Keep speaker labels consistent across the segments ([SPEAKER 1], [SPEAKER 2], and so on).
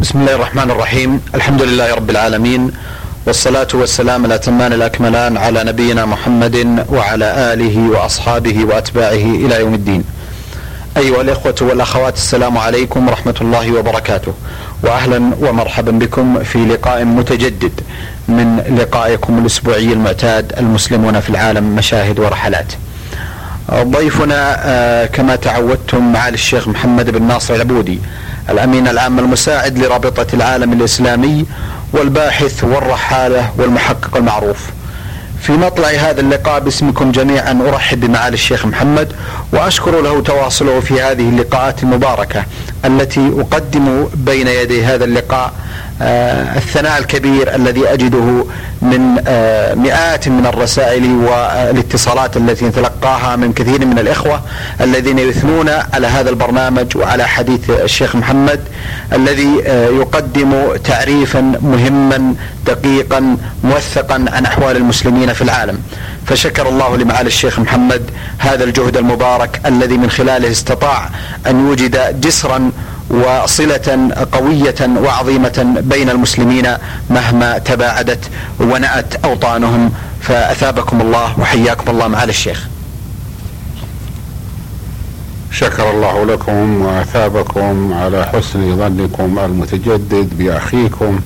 [SPEAKER 1] بسم الله الرحمن الرحيم الحمد لله رب العالمين والصلاة والسلام الأتمان الأكملان على نبينا محمد وعلى آله وأصحابه وأتباعه إلى يوم الدين أيها الإخوة والأخوات السلام عليكم ورحمة الله وبركاته وأهلا ومرحبا بكم في لقاء متجدد من لقائكم الأسبوعي المعتاد المسلمون في العالم مشاهد ورحلات ضيفنا آه، كما تعودتم معالي الشيخ محمد بن ناصر العبودي. الأمين العام المساعد لرابطة العالم الإسلامي والباحث والرحالة والمحقق المعروف. في مطلع هذا اللقاء باسمكم جميعا أرحب بمعالي الشيخ محمد وأشكر له تواصله في هذه اللقاءات المباركة التي أقدم بين يدي هذا اللقاء الثناء الكبير الذي أجده من آه، مئات من الرسائل والاتصالات التي نتلقاها من كثير من الإخوة الذين يثنون على هذا البرنامج وعلى حديث الشيخ محمد الذي آه، يقدم تعريفا مهما دقيقا موثقا عن أحوال المسلمين في العالم. فشكر الله لمعالي الشيخ محمد هذا الجهد المبارك الذي من خلاله استطاع أن يوجد جسرا وصلة قوية وعظيمة بين المسلمين مهما تباعدت ونأت أوطانهم. فأثابكم الله وحياكم الله معالي الشيخ.
[SPEAKER 2] شكر الله لكم وأثابكم على حسن ظنكم المتجدد بأخيكم.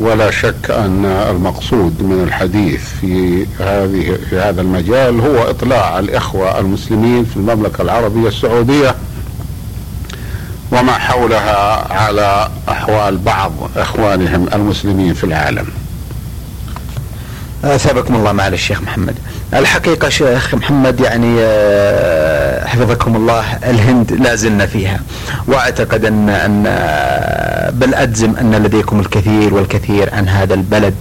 [SPEAKER 2] ولا شك أن المقصود من الحديث في هذه في هذا المجال هو إطلاع الإخوة المسلمين في المملكة العربية السعودية وما حولها على أحوال بعض إخوانهم المسلمين في العالم.
[SPEAKER 1] أثابكم الله معالي الشيخ محمد. الحقيقة شيخ محمد يعني آه، حفظكم الله الهند لا زلنا فيها وأعتقد أن أن آه، بل أجزم أن لديكم الكثير والكثير عن هذا البلد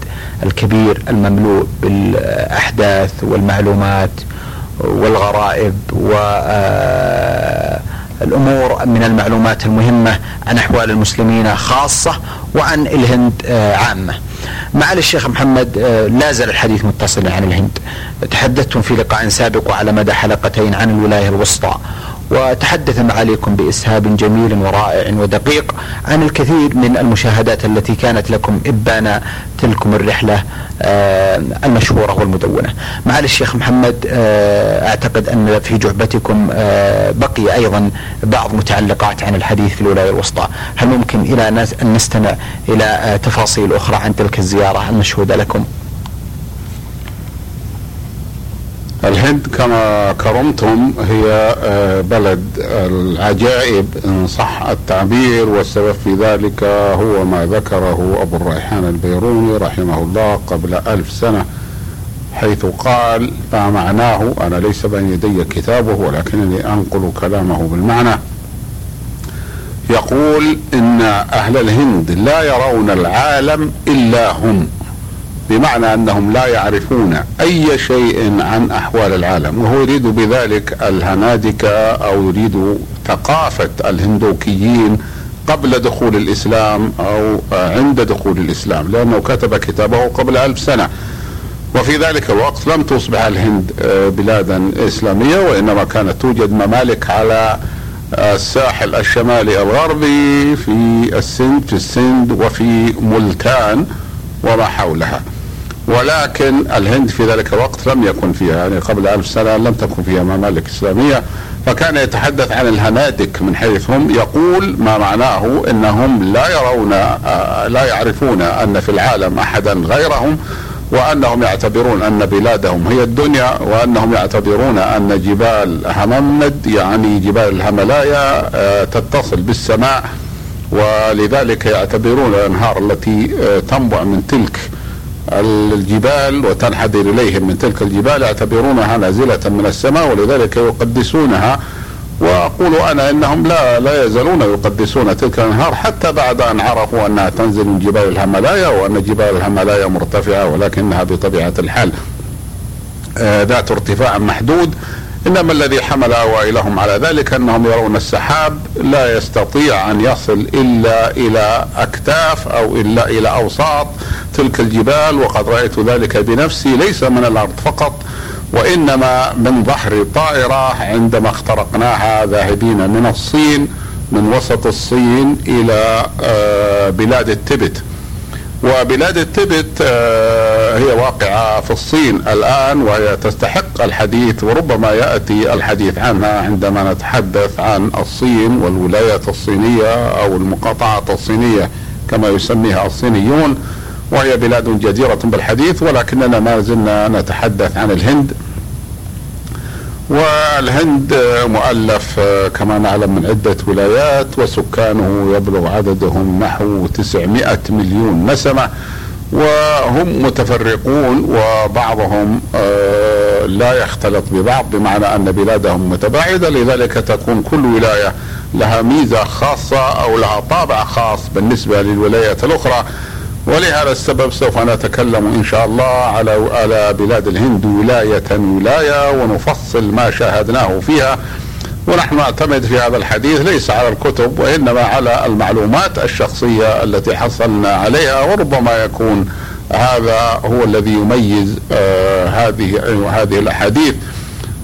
[SPEAKER 1] الكبير المملوء بالأحداث والمعلومات والغرائب و آه، الأمور من المعلومات المهمة عن أحوال المسلمين خاصة وعن الهند عامة. معالي الشيخ محمد لا زال الحديث متصلا عن الهند. تحدثتم في لقاء سابق وعلى مدى حلقتين عن الولاية الوسطى وتحدث معاليكم بإسهاب جميل ورائع ودقيق عن الكثير من المشاهدات التي كانت لكم إبان تلكم الرحلة آه، المشهورة والمدونة. معالي الشيخ محمد آه، أعتقد أن في جعبتكم آه، بقي أيضا بعض متعلقات عن الحديث في الولاية الوسطى، هل ممكن إلى أن نستمع إلى تفاصيل أخرى عن تلك الزيارة المشهودة لكم؟
[SPEAKER 2] الهند كما كرمتم هي آه، بلد العجائب إن صح التعبير والسبب في ذلك هو ما ذكره أبو الريحان البيروني رحمه الله قبل ألف سنة حيث قال ما معناه؟ أنا ليس بين يدي كتابه ولكنني أنقل كلامه بالمعنى. يقول إن أهل الهند لا يرون العالم إلا هم. بمعنى أنهم لا يعرفون أي شيء عن أحوال العالم وهو يريد بذلك الهنادكه أو يريد ثقافة الهندوكيين قبل دخول الإسلام أو عند دخول الإسلام لأنه كتب كتابه قبل ألف سنة. وفي ذلك الوقت لم تصبح الهند آه، بلادا إسلامية وإنما كانت توجد ممالك على الساحل الشمالي الغربي في السند في السند وفي ملتان وما حولها. ولكن الهند في ذلك الوقت لم يكن فيها يعني قبل ألف سنة لم تكن فيها ممالك إسلامية. فكان يتحدث عن الهنادك من حيث هم يقول ما معناه إنهم لا يرون آه، لا يعرفون أن في العالم أحدا غيرهم وأنهم يعتبرون أن بلادهم هي الدنيا وأنهم يعتبرون أن جبال هممند يعني جبال الهملايا آه، تتصل بالسماء ولذلك يعتبرون الأنهار التي آه، تنبع من تلك الجبال وتنحدر إليهم من تلك الجبال يعتبرونها نازلة من السماء ولذلك يقدسونها. وأقول أنا إنهم لا لا يزالون يقدسون تلك الأنهار حتى بعد أن عرفوا أنها تنزل من جبال الهملايا وأن جبال الهملايا مرتفعة ولكنها بطبيعة الحال آه، ذات ارتفاع محدود. إنما الذي حمل أوائلهم على ذلك أنهم يرون السحاب لا يستطيع أن يصل إلا إلى أكتاف أو إلا إلى أوساط تلك الجبال وقد رأيت ذلك بنفسي ليس من الأرض فقط وإنما من ظهر الطائره عندما اخترقناها ذاهبين من الصين من وسط الصين إلى آه، بلاد التبت. وبلاد التبت هي واقعة في الصين الآن وهي تستحق الحديث وربما يأتي الحديث عنها عندما نتحدث عن الصين والولايات الصينية أو المقاطعة الصينية كما يسميها الصينيون وهي بلاد جديرة بالحديث ولكننا ما زلنا نتحدث عن الهند. والهند مؤلف كما نعلم من عدة ولايات وسكانه يبلغ عددهم نحو 900 مليون نسمة وهم متفرقون وبعضهم آه، لا يختلط ببعض بمعنى أن بلادهم متباعدة لذلك تكون كل ولاية لها ميزة خاصة أو لها طابع خاص بالنسبة للولايات الأخرى. ولهذا السبب سوف نتكلم إن شاء الله على على بلاد الهند ولاية ولاية ونفصل ما شاهدناه فيها. ونحن نعتمد في هذا الحديث ليس على الكتب وإنما على المعلومات الشخصية التي حصلنا عليها وربما يكون هذا هو الذي يميز آه هذه هذه الأحاديث.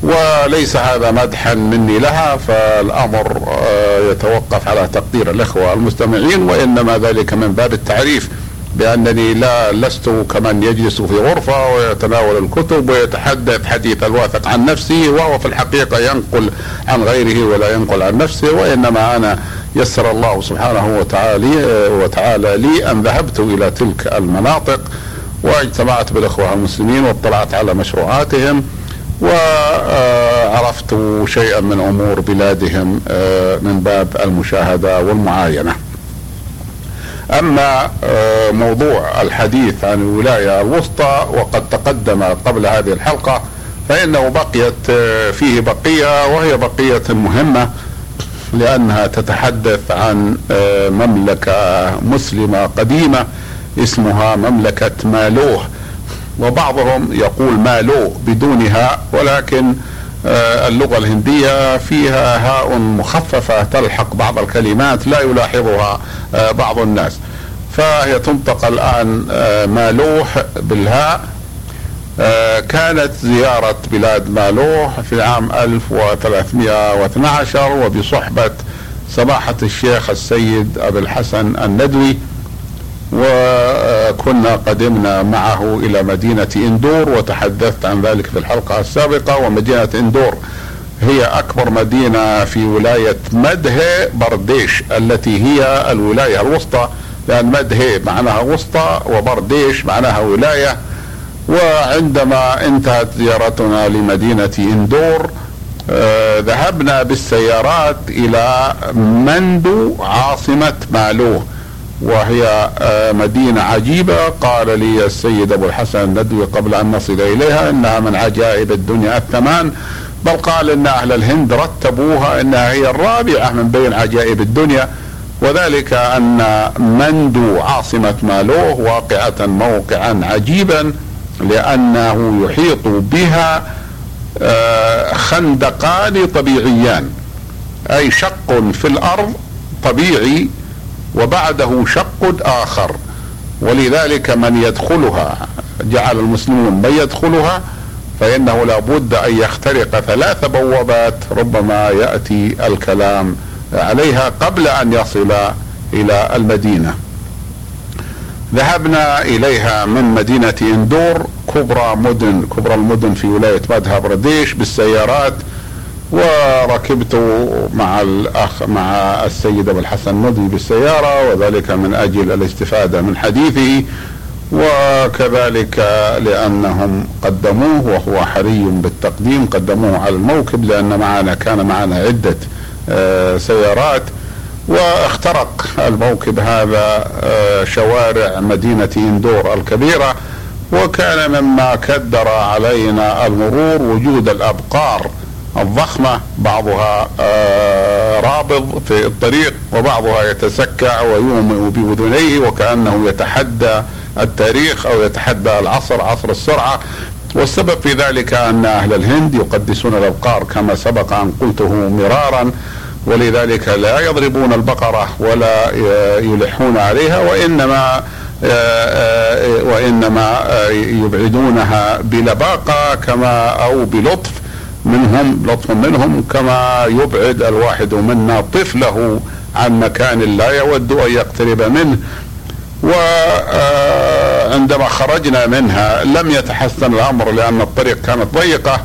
[SPEAKER 2] وليس هذا مدحا مني لها فالأمر آه يتوقف على تقدير الإخوة المستمعين وإنما ذلك من باب التعريف. بأنني لا لست كمن يجلس في غرفة ويتناول الكتب ويتحدث حديث الواثق عن نفسه وهو في الحقيقة ينقل عن غيره ولا ينقل عن نفسه وإنما أنا يسر الله سبحانه وتعالى وتعالى لي أن ذهبت إلى تلك المناطق واجتمعت بالإخوة المسلمين واطلعت على مشروعاتهم وعرفت شيئا من أمور بلادهم آه، من باب المشاهدة والمعاينة. أما آه، موضوع الحديث عن الولاية الوسطى وقد تقدم قبل هذه الحلقة فإنه بقيت آه، فيه بقية وهي بقية مهمة لأنها تتحدث عن آه، مملكة مسلمة قديمة اسمها مملكة مالوه. وبعضهم يقول مالو بدونها ولكن اللغة الهندية فيها هاء مخففة تلحق بعض الكلمات لا يلاحظها بعض الناس. فهي تنطق الآن آه، مالوح بالهاء. آه، كانت زيارة بلاد مالوح في عام 1312 وبصحبة سماحة الشيخ السيد أبي الحسن الندوي وكنا قدمنا معه إلى مدينة إندور وتحدثت عن ذلك في الحلقة السابقة ومدينة إندور هي أكبر مدينة في ولاية مدهي برديش التي هي الولاية الوسطى لأن مدهي معناها وسطى وبرديش معناها ولاية. وعندما انتهت زيارتنا لمدينة إندور آه ذهبنا بالسيارات إلى مندو عاصمة مالوه وهي آه مدينة عجيبة. قال لي السيد أبو الحسن الندوي قبل أن نصل إليها إنها من عجائب الدنيا الثمان. بل قال إن أهل الهند رتبوها إنها هي الرابعة من بين عجائب الدنيا وذلك أن مندو عاصمة مالوه واقعة موقعا عجيبا لأنه يحيط بها آه، خندقان طبيعيان أي شق في الأرض طبيعي وبعده شق آخر ولذلك من يدخلها جعل المسلمون من يدخلها فإنه لابد أن يخترق ثلاث بوابات ربما يأتي الكلام عليها قبل أن يصل إلى المدينة. ذهبنا إليها من مدينة إندور كبرى مدن كبرى المدن في ولاية مدها برديش بالسيارات وركبت مع الأخ مع السيد أبو الحسن ندي بالسيارة وذلك من أجل الاستفادة من حديثه. وكذلك لأنهم قدموه وهو حري بالتقديم قدموه على الموكب لأن معنا كان معنا عدة آه، سيارات واخترق الموكب هذا آه، شوارع مدينة إندور الكبيرة وكان مما كدر علينا المرور وجود الأبقار الضخمة بعضها آه، رابض في الطريق وبعضها يتسكع ويومئ بأذنيه وكأنه يتحدى التاريخ أو يتحدى العصر عصر السرعة. والسبب في ذلك أن أهل الهند يقدسون الأبقار كما سبق أن قلته مرارا. ولذلك لا يضربون البقرة ولا يلحون عليها وإنما وإنما يبعدونها بلباقة كما أو بلطف منهم لطف منهم كما يبعد الواحد منا طفله عن مكان لا يود أن يقترب منه. وعندما خرجنا منها لم يتحسن الأمر لأن الطريق كانت ضيقة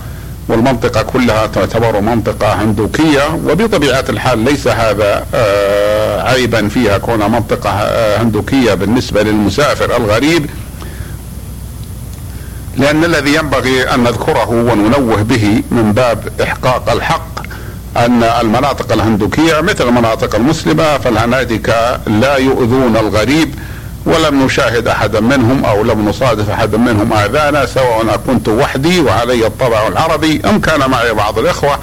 [SPEAKER 2] والمنطقة كلها تعتبر منطقة هندوكية وبطبيعة الحال ليس هذا آه، عيبا فيها كونها منطقة آه، هندوكية بالنسبة للمسافر الغريب لأن الذي ينبغي أن نذكره وننوه به من باب إحقاق الحق أن المناطق الهندوكية مثل المناطق المسلمة فالهنادكة لا يؤذون الغريب ولم نشاهد أحدا منهم أو لم نصادف أحدا منهم اذانا سواء كنت وحدي وعلي الطبع العربي أم كان معي بعض الإخوة.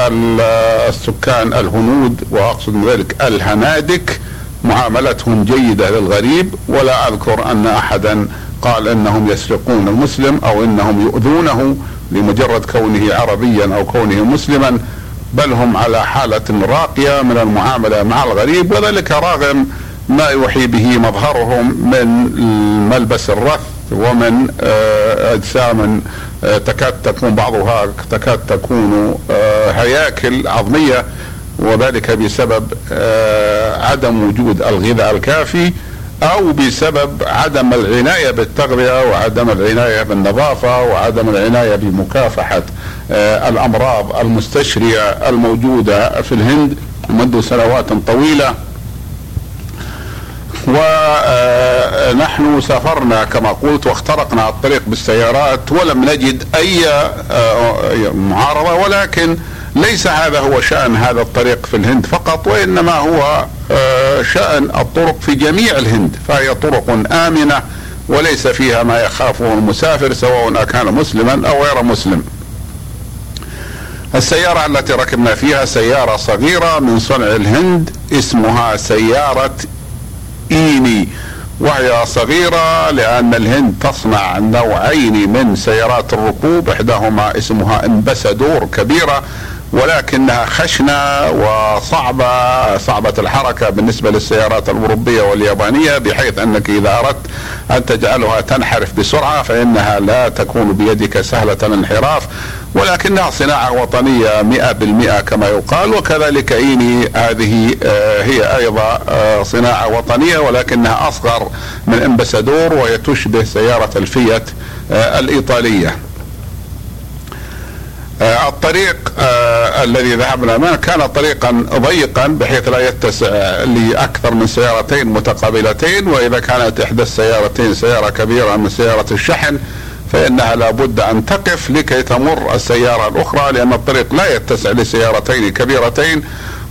[SPEAKER 2] فالسكان الهنود وأقصد من ذلك الهنادك معاملتهم جيدة للغريب ولا أذكر أن أحدا قال إنهم يسرقون المسلم أو إنهم يؤذونه لمجرد كونه عربيا أو كونه مسلما بل هم على حالة راقية من المعاملة مع الغريب وذلك راغم ما يوحي به مظهرهم من ملبس الرث ومن آه، اجسام آه، تكاد تكون بعضها تكاد تكون آه، هياكل عظمية وذلك بسبب عدم وجود الغذاء الكافي أو بسبب عدم العناية بالتغذية وعدم العناية بالنظافة وعدم العناية بمكافحة الأمراض المستشرية الموجودة في الهند منذ سنوات طويلة. ونحن سافرنا كما قلت واخترقنا الطريق بالسيارات ولم نجد أي آه، معارضة ولكن ليس هذا هو شأن هذا الطريق في الهند فقط وإنما هو آه، شأن الطرق في جميع الهند فهي طرق آمنة وليس فيها ما يخافه المسافر سواء كان مسلما أو غير مسلم. السيارة التي ركبنا فيها سيارة صغيرة من صنع الهند اسمها سيارة إيني وهي صغيرة لأن الهند تصنع نوعين من سيارات الركوب إحداهما اسمها امبسادور كبيرة ولكنها خشنة وصعبة صعبة الحركة بالنسبة للسيارات الأوروبية واليابانية بحيث أنك إذا أردت أن تجعلها تنحرف بسرعة فإنها لا تكون بيدك سهلة الانحراف. ولكنها صناعة وطنية مئة بالمئة كما يقال وكذلك إيني هذه آه، هي أيضا آه، صناعة وطنية ولكنها أصغر من امبسادور وهي تشبه سيارة الفيات آه، الإيطالية. الطريق الذي ذهبنا معه كان طريقا ضيقا بحيث لا يتسع لأكثر من سيارتين متقابلتين وإذا كانت إحدى السيارتين سيارة كبيرة من سيارة الشحن فإنها لابد أن تقف لكي تمر السيارة الأخرى لأن الطريق لا يتسع لسيارتين كبيرتين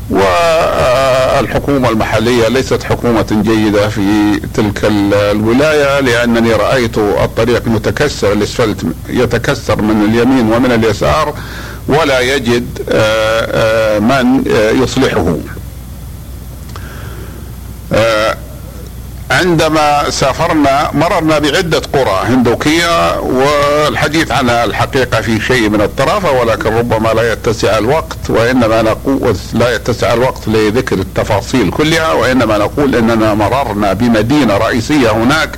[SPEAKER 2] والحكومة المحلية ليست حكومة جيدة في تلك الولاية لأنني رأيت الطريق متكسر الأسفلت يتكسر من اليمين ومن اليسار ولا يجد آه، آه، من يصلحه. آه، عندما سافرنا مررنا بعدة قرى هندوكية والحديث عنها الحقيقة في شيء من الطرافة ولكن ربما لا يتسع الوقت وإنما نقول لا يتسع الوقت لذكر التفاصيل كلها وإنما نقول إننا مررنا بمدينة رئيسية هناك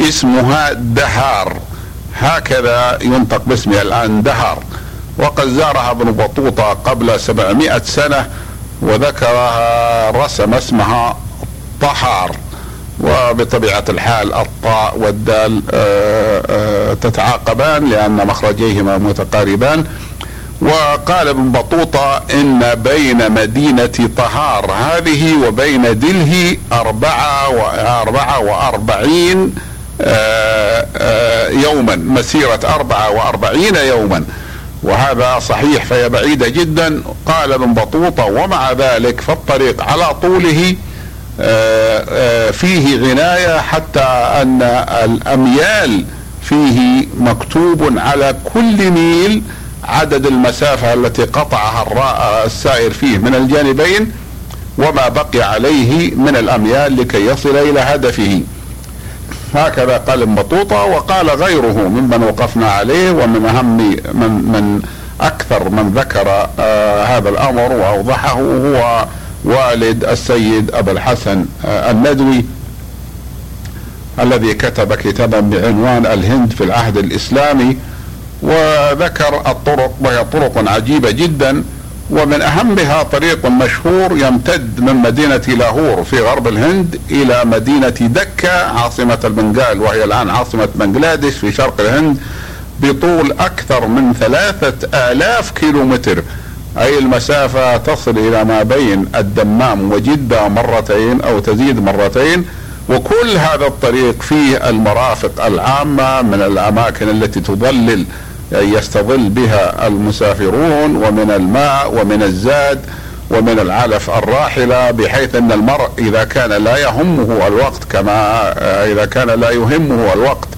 [SPEAKER 2] اسمها دهار. هكذا ينطق باسمها الآن دهار. وقد زارها ابن بطوطة قبل 700 سنة وذكرها رسم اسمها طهار. وبطبيعة الحال الطاء والدال آه، آه، تتعاقبان لأن مخرجيهما متقاربان. وقال ابن بطوطة إن بين مدينة طهار هذه وبين دله أربعة وأربعة وأربعين آه، يوما مسيرة أربعة وأربعين يوما. وهذا صحيح فهي بعيدة جدا. قال ابن بطوطة ومع ذلك فالطريق على طوله فيه عناية حتى أن الأميال فيه مكتوب على كل ميل عدد المسافة التي قطعها السائر فيه من الجانبين وما بقي عليه من الأميال لكي يصل إلى هدفه. هكذا قال بطوطة وقال غيره ممن وقفنا عليه ومن أهم من, من أكثر من ذكر آه هذا الأمر وأوضحه هو والد السيد أبا الحسن آه، الندوي الذي كتب كتابا بعنوان الهند في العهد الإسلامي وذكر الطرق وهي طرق عجيبة جدا ومن أهمها طريق مشهور يمتد من مدينة لاهور في غرب الهند إلى مدينة دكة عاصمة البنغال وهي الآن عاصمة بنغلاديش في شرق الهند بطول أكثر من ثلاثة آلاف كيلومتر. أي المسافة تصل إلى ما بين الدمام وجدة مرتين أو تزيد مرتين وكل هذا الطريق فيه المرافق العامة من الأماكن التي تظلل يستظل بها المسافرون ومن الماء ومن الزاد ومن العلف الراحلة بحيث أن المرء إذا كان لا يهمه الوقت كما إذا كان لا يهمه الوقت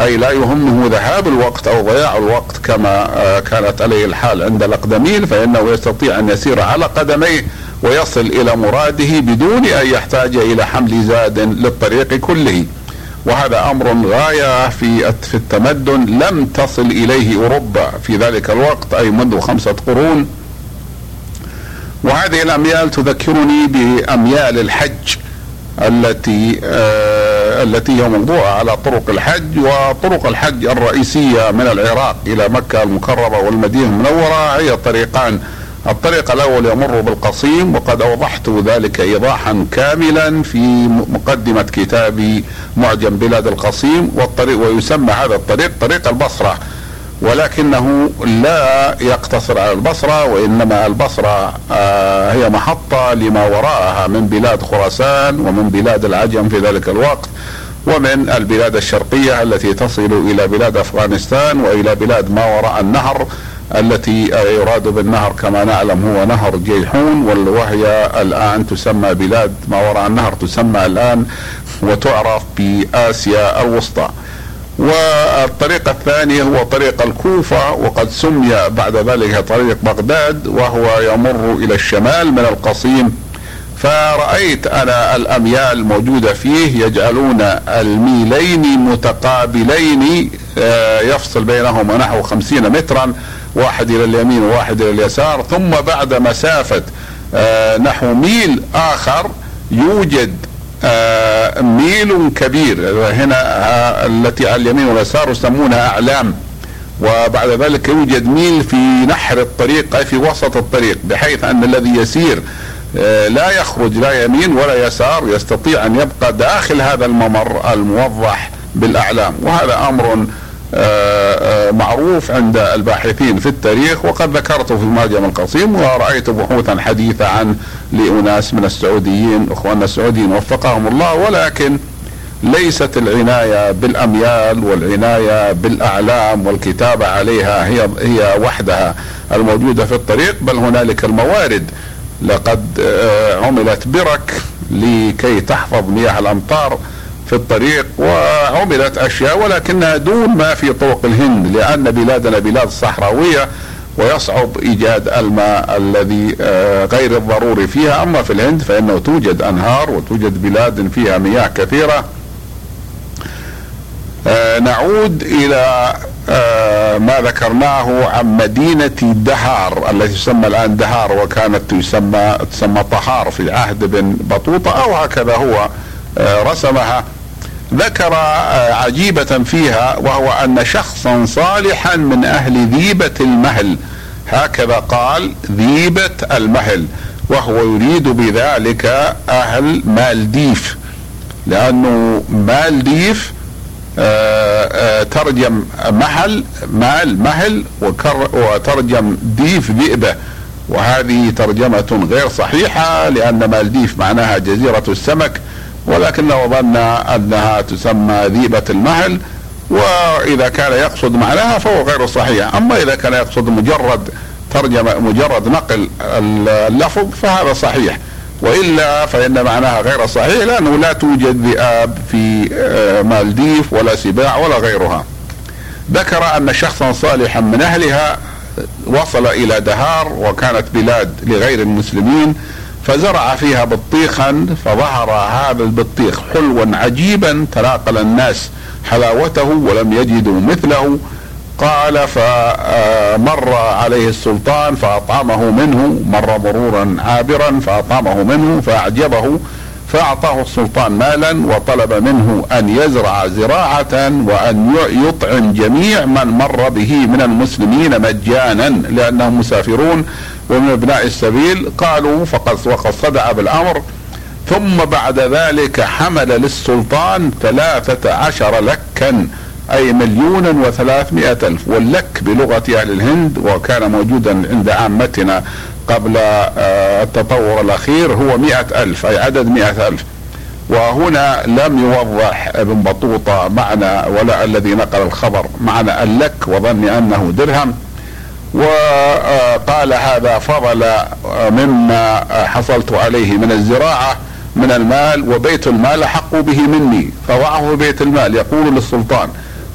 [SPEAKER 2] أي لا يهمه ذهاب الوقت أو ضياع الوقت كما كانت عليه الحال عند الأقدمين فإنه يستطيع أن يسير على قدميه ويصل إلى مراده بدون أن يحتاج إلى حمل زاد للطريق كله. وهذا أمر غاية في في التمدن لم تصل إليه أوروبا في ذلك الوقت أي منذ خمسة قرون وهذه الأميال تذكرني بأميال الحج التي آه التي هي موضوعة على طرق الحج وطرق الحج الرئيسية من العراق إلى مكة المكرمة والمدينة المنورة. هي طريقان. الطريق الأول يمر بالقصيم وقد أوضحت ذلك ايضاحا كاملا في مقدمة كتابي معجم بلاد القصيم والطريق ويسمى هذا الطريق طريق البصرة. ولكنه لا يقتصر على البصرة وإنما البصرة آه هي محطة لما وراءها من بلاد خراسان ومن بلاد العجم في ذلك الوقت ومن البلاد الشرقية التي تصل إلى بلاد أفغانستان وإلى بلاد ما وراء النهر التي يراد بالنهر كما نعلم هو نهر جيحون وهي الآن تسمى بلاد ما وراء النهر تسمى الآن وتعرف بآسيا الوسطى. والطريق الثاني هو طريق الكوفة وقد سمي بعد ذلك طريق بغداد وهو يمر إلى الشمال من القصيم. فرأيت أنا الأميال الموجودة فيه يجعلون الميلين متقابلين يفصل بينهما نحو خمسين مترا واحد إلى اليمين وواحد إلى اليسار. ثم بعد مسافة نحو ميل آخر يوجد آه ميل كبير. هنا آه التي على اليمين واليسار يسمونها أعلام. وبعد ذلك يوجد ميل في نحر الطريق أي في وسط الطريق بحيث أن الذي يسير آه لا يخرج لا يمين ولا يسار يستطيع أن يبقى داخل هذا الممر الموضح بالأعلام. وهذا أمر معروف عند الباحثين في التاريخ وقد ذكرته في المعجم القصيم ورأيت بحوثا حديثة عن لأناس من السعوديين أخواننا السعوديين وفقهم الله ولكن ليست العناية بالأميال والعناية بالأعلام والكتابة عليها هي هي وحدها الموجودة في الطريق بل هنالك الموارد. لقد عملت برك لكي تحفظ مياه الأمطار في الطريق وعملت أشياء ولكنها دون ما في طرق الهند لأن بلادنا بلاد صحراوية ويصعب إيجاد الماء الذي غير الضروري فيها. أما في الهند فإنه توجد أنهار وتوجد بلاد فيها مياه كثيرة. نعود إلى ما ذكرناه عن مدينة دهار التي تسمى الآن دهار وكانت تسمى تسمى طهار في عهد بن بطوطة أو هكذا هو رسمها. ذكر عجيبة فيها وهو أن شخصا صالحا من أهل ذيبة المهل. هكذا قال ذيبة المهل وهو يريد بذلك أهل مالديف لأنه مالديف ترجم محل مال مهل وترجم ديف ذئبة. وهذه ترجمة غير صحيحة لأن مالديف معناها جزيرة السمك. ولكنه ظن أنها تسمى ذيبة المهل وإذا كان يقصد معناها فهو غير صحيح. أما إذا كان يقصد مجرد ترجمة مجرد نقل اللفظ فهذا صحيح. وإلا فإن معناها غير صحيح لأنه لا توجد ذئاب في مالديف ولا سباع ولا غيرها. ذكر أن شخصا صالحا من أهلها وصل إلى دهار وكانت بلاد لغير المسلمين فزرع فيها بطيخا فظهر هذا البطيخ حلوا عجيبا تناقل الناس حلاوته ولم يجدوا مثله. قال فمر عليه السلطان فأطعمه منه مر مرورا عابرا فأطعمه منه فأعجبه فأعطاه السلطان مالا وطلب منه أن يزرع زراعة وأن يطعم جميع من مر به من المسلمين مجانا لأنهم مسافرون ومن أبناء السبيل قالوا فقد وقد صدع بالأمر ثم بعد ذلك حمل للسلطان ثلاثة عشر لكا أي مليونا وثلاثمائة ألف واللك بلغة أهل الهند وكان موجودا عند عامتنا قبل آه، التطور الأخير هو مئة ألف أي عدد مئة ألف. وهنا لم يوضح ابن بطوطة معنى ولا الذي نقل الخبر معنى اللك وظن أنه درهم. وقال هذا فضل مما حصلت عليه من الزراعة من المال وبيت المال حق به مني فضعه بيت المال يقول للسلطان.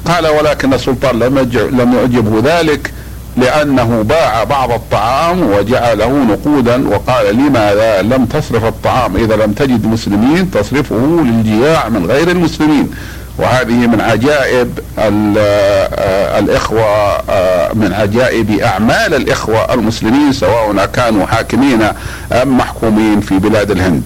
[SPEAKER 2] قال ولكن السلطان لم لم يعجبه ذلك لأنه باع بعض الطعام وجعله نقودا وقال لماذا لم تصرف الطعام؟ إذا لم تجد مسلمين تصرفه للجياع من غير المسلمين. وهذه من عجائب آه، الإخوة آه، من عجائب أعمال الإخوة المسلمين سواء كانوا حاكمين أم محكومين في بلاد الهند.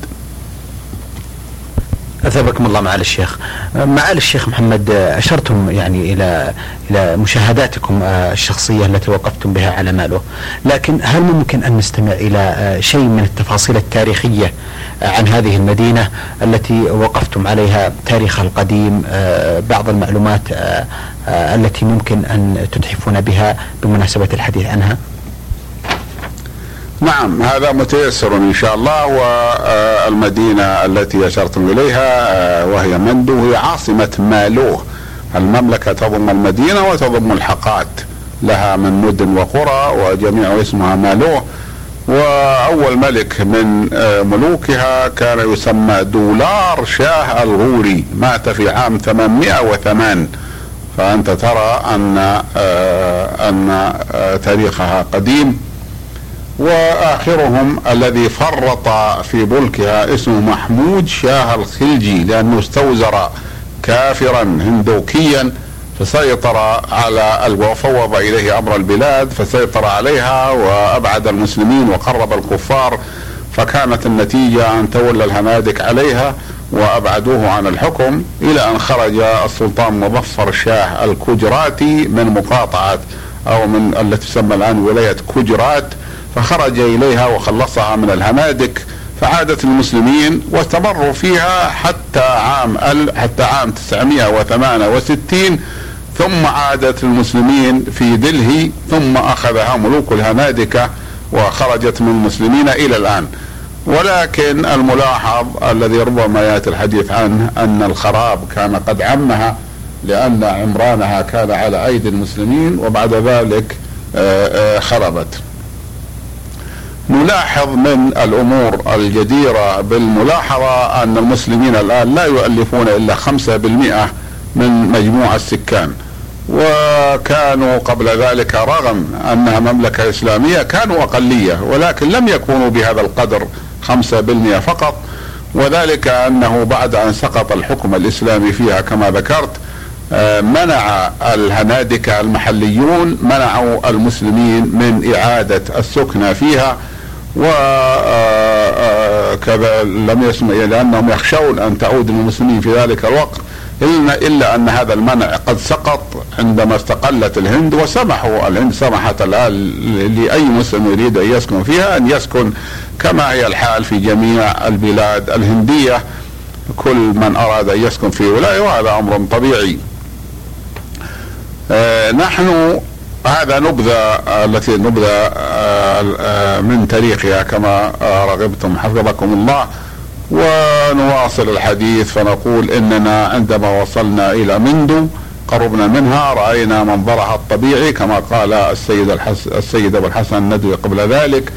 [SPEAKER 1] أثابكم الله معالي الشيخ. معالي الشيخ محمد أشرتم يعني إلى إلى مشاهداتكم الشخصية التي وقفتم بها على ماله، لكن هل ممكن أن نستمع إلى شيء من التفاصيل التاريخية عن هذه المدينة التي وقفتم عليها تاريخها القديم بعض المعلومات التي ممكن أن تتحفون بها بمناسبة الحديث عنها؟
[SPEAKER 2] نعم. هذا متيسر إن شاء الله والمدينة التي أشرتم إليها آه، وهي مندو هي عاصمة مالوه. المملكة تضم المدينة وتضم الحقات. لها من مدن وقرى وجميع اسمها مالوه. وأول ملك من آه، ملوكها كان يسمى دولار شاه الغوري. مات في عام 808 فأنت ترى أن آه، أن تاريخها قديم. وآخرهم الذي فرط في ملكها اسمه محمود شاه الخلجي لأنه استوزر كافرا هندوكيا فسيطر على وفوض إليه أمر البلاد فسيطر عليها وأبعد المسلمين وقرب الكفار فكانت النتيجة أن تولى الهنادك عليها وأبعدوه عن الحكم إلى أن خرج السلطان مظفر شاه الكجراتي من مقاطعة أو من التي تسمى الآن ولاية كجرات. فخرج إليها وخلصها من الهنادك فعادت المسلمين واستمروا فيها حتى عام حتى عام 968 ثم عادت المسلمين في دلهي ثم أخذها ملوك الهنادكه وخرجت من المسلمين إلى الآن. ولكن الملاحظ الذي ربما يأتي الحديث عنه أن الخراب كان قد عمها لأن عمرانها كان على أيدي المسلمين وبعد ذلك آه، آه، خربت. نلاحظ من الأمور الجديرة بالملاحظة أن المسلمين الآن لا يؤلفون إلا 5% من مجموع السكان. وكانوا قبل ذلك رغم أنها مملكة إسلامية كانوا أقلية ولكن لم يكونوا بهذا القدر 5% فقط. وذلك أنه بعد أن سقط الحكم الإسلامي فيها كما ذكرت آه، منع الهنادكه المحليون منعوا المسلمين من إعادة السكنى فيها. وكذا آه، آه، لم يسمع لأنهم يخشون أن تعود المسلمين في ذلك الوقت. إلا, إلا أن هذا المنع قد سقط عندما استقلت الهند وسمحوا الهند سمحت الآن لأي مسلم يريد أن يسكن فيها أن يسكن كما هي الحال في جميع البلاد الهندية. كل من أراد أن يسكن في ولاية وهذا أمر طبيعي. آه نحن هذا نبذة التي نبذة آه، من تاريخها كما رغبتم حفظكم الله. ونواصل الحديث فنقول إننا عندما وصلنا إلى مندو قربنا منها رأينا منظرها الطبيعي كما قال السيد الحس السيد أبو الحسن الندوي قبل ذلك.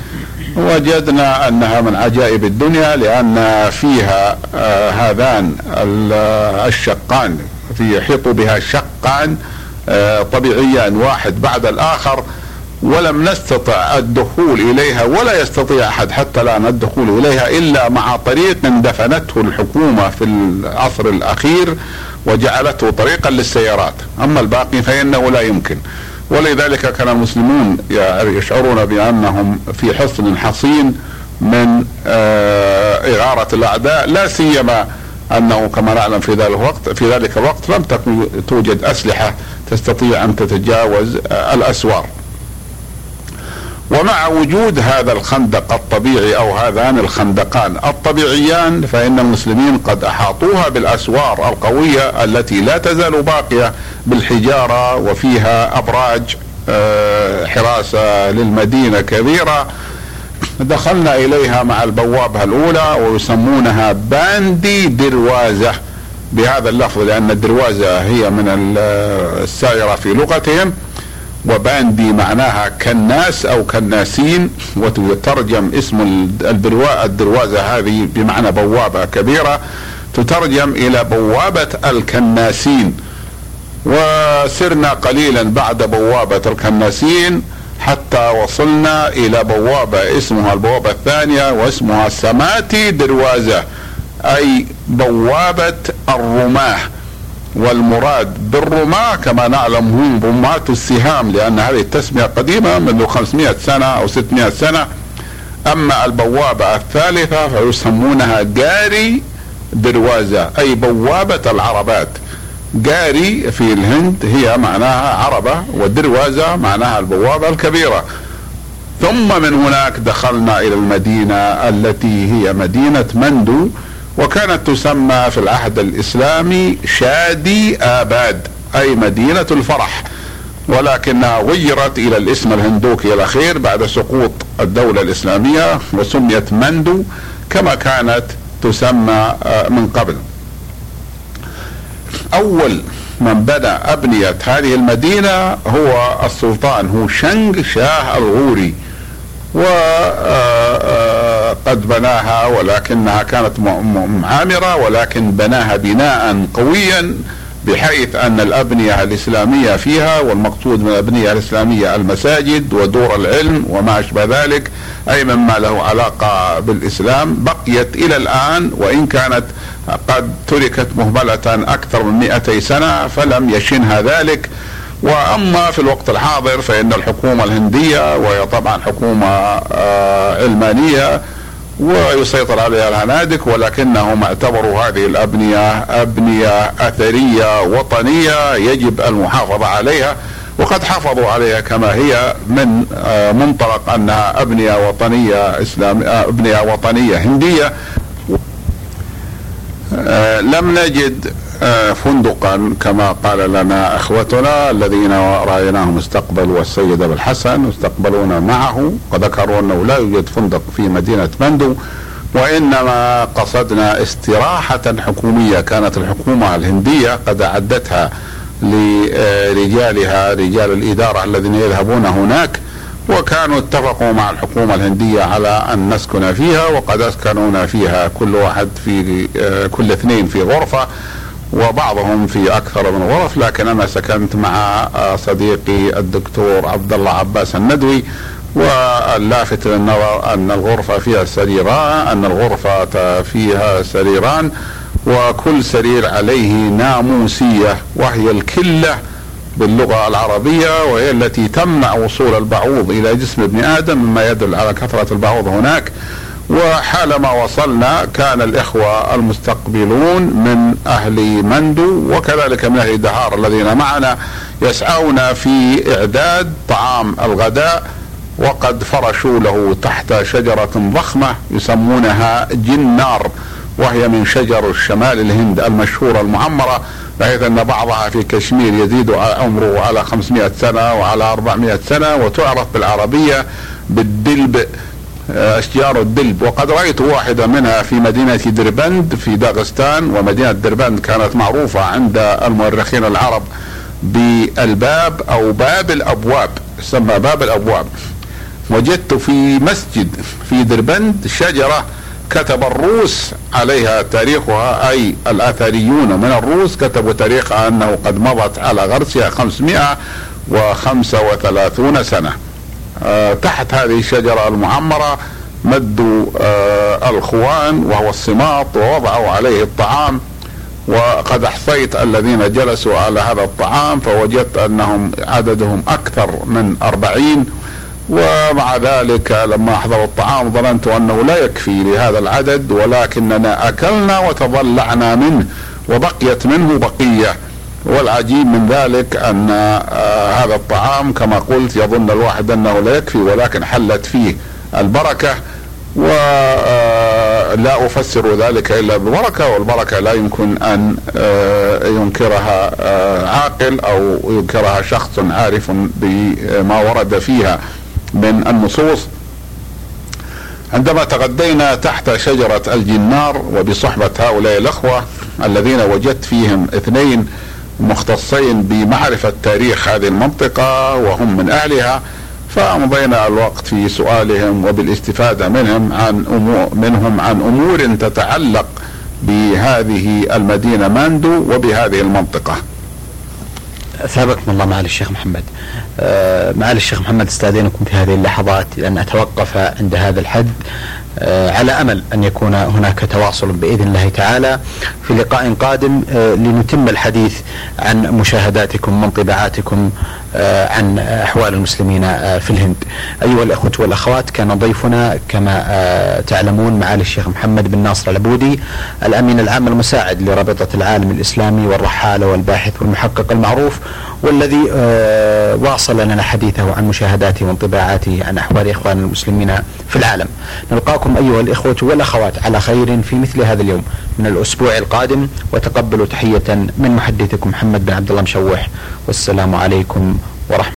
[SPEAKER 2] وجدنا أنها من عجائب الدنيا لأن فيها آه هذان الشقان في بها شقان طبيعيان واحد بعد الآخر ولم نستطع الدخول إليها ولا يستطيع أحد حتى الآن الدخول إليها إلا مع طريق دفنته الحكومة في العصر الأخير وجعلته طريقا للسيارات، أما الباقي فإنه لا يمكن. ولذلك كان المسلمون يشعرون بأنهم في حصن حصين من آه، إغارة الأعداء لا سيما أنه كما نعلم في ذلك الوقت في ذلك الوقت لم تكن توجد أسلحة تستطيع أن تتجاوز آه، الأسوار. ومع وجود هذا الخندق الطبيعي أو هذان الخندقان الطبيعيان فإن المسلمين قد أحاطوها بالأسوار القوية التي لا تزال باقية بالحجارة وفيها أبراج آه، حراسة للمدينة كبيرة دخلنا إليها مع البوابة الأولى ويسمونها باندي دروازة بهذا اللفظ لأن الدروازة هي من السائرة في لغتهم وباندي معناها كناس أو كناسين وتترجم اسم الدروازة هذه بمعنى بوابة كبيرة تترجم إلى بوابة الكناسين. وسرنا قليلا بعد بوابة الكناسين حتى وصلنا إلى بوابة اسمها البوابة الثانية واسمها سماتي دروازة. أي بوابة الرماه والمراد بالرماة كما نعلم هم رماة السهام لأن هذه التسمية قديمة منذ 500 سنة أو 600 سنة. أما البوابة الثالثة فيسمونها جاري دروازة أي بوابة العربات. جاري في الهند هي معناها عربة والدروازة معناها البوابة الكبيرة. ثم من هناك دخلنا إلى المدينة التي هي مدينة مندو. وكانت تسمى في العهد الإسلامي شادي آباد أي مدينة الفرح ولكنها غيرت إلى الاسم الهندوكي الأخير بعد سقوط الدولة الإسلامية وسميت مندو كما كانت تسمى آه، من قبل. أول من بنى أبنية هذه المدينة هو السلطان هو شنغ شاه الغوري و آه، آه، قد بناها ولكنها كانت معامرة ولكن بناها بناء قويا بحيث أن الأبنية الإسلامية فيها والمقصود من الأبنية الإسلامية المساجد ودور العلم وما أشبه ذلك أي مما له علاقة بالإسلام بقيت إلى الآن وإن كانت قد تركت مهملة أكثر من 200 سنة فلم يشنها ذلك. وأما في الوقت الحاضر فإن الحكومة الهندية وهي طبعا حكومة آه، علمانيه ويسيطر عليها الهنادك ولكنهم اعتبروا هذه الأبنية أبنية أثرية وطنية يجب المحافظة عليها وقد حافظوا عليها كما هي من آه، منطلق أنها أبنية وطنية إسلام آه، أبنية وطنية هندية. آه، لم نجد آه، فندقا كما قال لنا أخوتنا الذين رأيناهم استقبلوا السيد أبو الحسن واستقبلونا معه وذكروا أنه لا يوجد فندق في مدينة مندو وإنما قصدنا استراحة حكومية. كانت الحكومة الهندية قد أعدتها لرجالها رجال الإدارة الذين يذهبون هناك وكانوا اتفقوا مع الحكومة الهندية على أن نسكن فيها وقد أسكنونا فيها كل واحد في آه، كل اثنين في غرفة. وبعضهم في أكثر من غرف لكن أنا سكنت مع آه، صديقي الدكتور عبد الله عباس الندوي واللافت للنظر أن الغرفة فيها سريران أن الغرفة فيها سريران وكل سرير عليه ناموسية وهي الكلة باللغة العربية وهي التي تمنع وصول البعوض إلى جسم ابن آدم مما يدل على كثرة البعوض هناك. وحالما وصلنا كان الإخوة المستقبلون من أهل مندو وكذلك من أهل دهار الذين معنا يسعون في إعداد طعام الغداء وقد فرشوا له تحت شجرة ضخمة يسمونها جنار وهي من شجر الشمال الهند المشهورة المعمرة بحيث أن بعضها في كشمير يزيد عمره على 500 سنة وعلى 400 سنة وتعرف بالعربية بالدلب اشجار الدلب وقد رأيت واحدة منها في مدينة دربند في داغستان ومدينة دربند كانت معروفة عند المؤرخين العرب بالباب أو باب الأبواب يسمى باب الأبواب. وجدت في مسجد في دربند شجرة كتب الروس عليها تاريخها أي الآثريون من الروس كتبوا تاريخها أنه قد مضت على غرسها 535 سنة. آه، تحت هذه الشجرة المعمرة مدوا آه، الخوان وهو الصماط ووضعوا عليه الطعام. وقد أحصيت الذين جلسوا على هذا الطعام فوجدت أنهم عددهم أكثر من أربعين. ومع ذلك لما أحضروا الطعام ظننت أنه لا يكفي لهذا العدد ولكننا أكلنا وتضلعنا منه وبقيت منه بقية. والعجيب من ذلك أن آه، هذا الطعام كما قلت يظن الواحد أنه لا يكفي ولكن حلت فيه البركة ولا آه، أفسر ذلك إلا بالبركة والبركة لا يمكن أن آه، ينكرها عاقل أو ينكرها شخص عارف بما ورد فيها من النصوص. عندما تغدينا تحت شجرة الجنار وبصحبة هؤلاء الأخوة الذين وجدت فيهم اثنين مختصين بمعرفة تاريخ هذه المنطقة وهم من أهلها فأمضينا الوقت في سؤالهم وبالاستفادة منهم عن أمور منهم عن أمور تتعلق بهذه المدينة ماندو وبهذه المنطقة
[SPEAKER 1] أثابكم الله معالي الشيخ محمد. آه معالي الشيخ محمد أستأذنكم في هذه اللحظات ان أتوقف عند هذا الحد على أمل أن يكون هناك تواصل بإذن الله تعالى في لقاء قادم آه لنتم الحديث عن مشاهداتكم وانطباعاتكم آه، عن أحوال المسلمين آه، في الهند. أيها الأخوة والأخوات كان ضيفنا كما آه، تعلمون معالي الشيخ محمد بن ناصر العبودي الأمين العام المساعد لرابطة العالم الإسلامي والرحاله والباحث والمحقق المعروف والذي واصل لنا حديثه عن مشاهداته وانطباعاته عن أحوال إخوان المسلمين في العالم. نلقاكم أيها الإخوة والأخوات على خير في مثل هذا اليوم من الأسبوع القادم وتقبلوا تحية من محدثكم محمد بن عبد الله مشوح والسلام عليكم ورحمة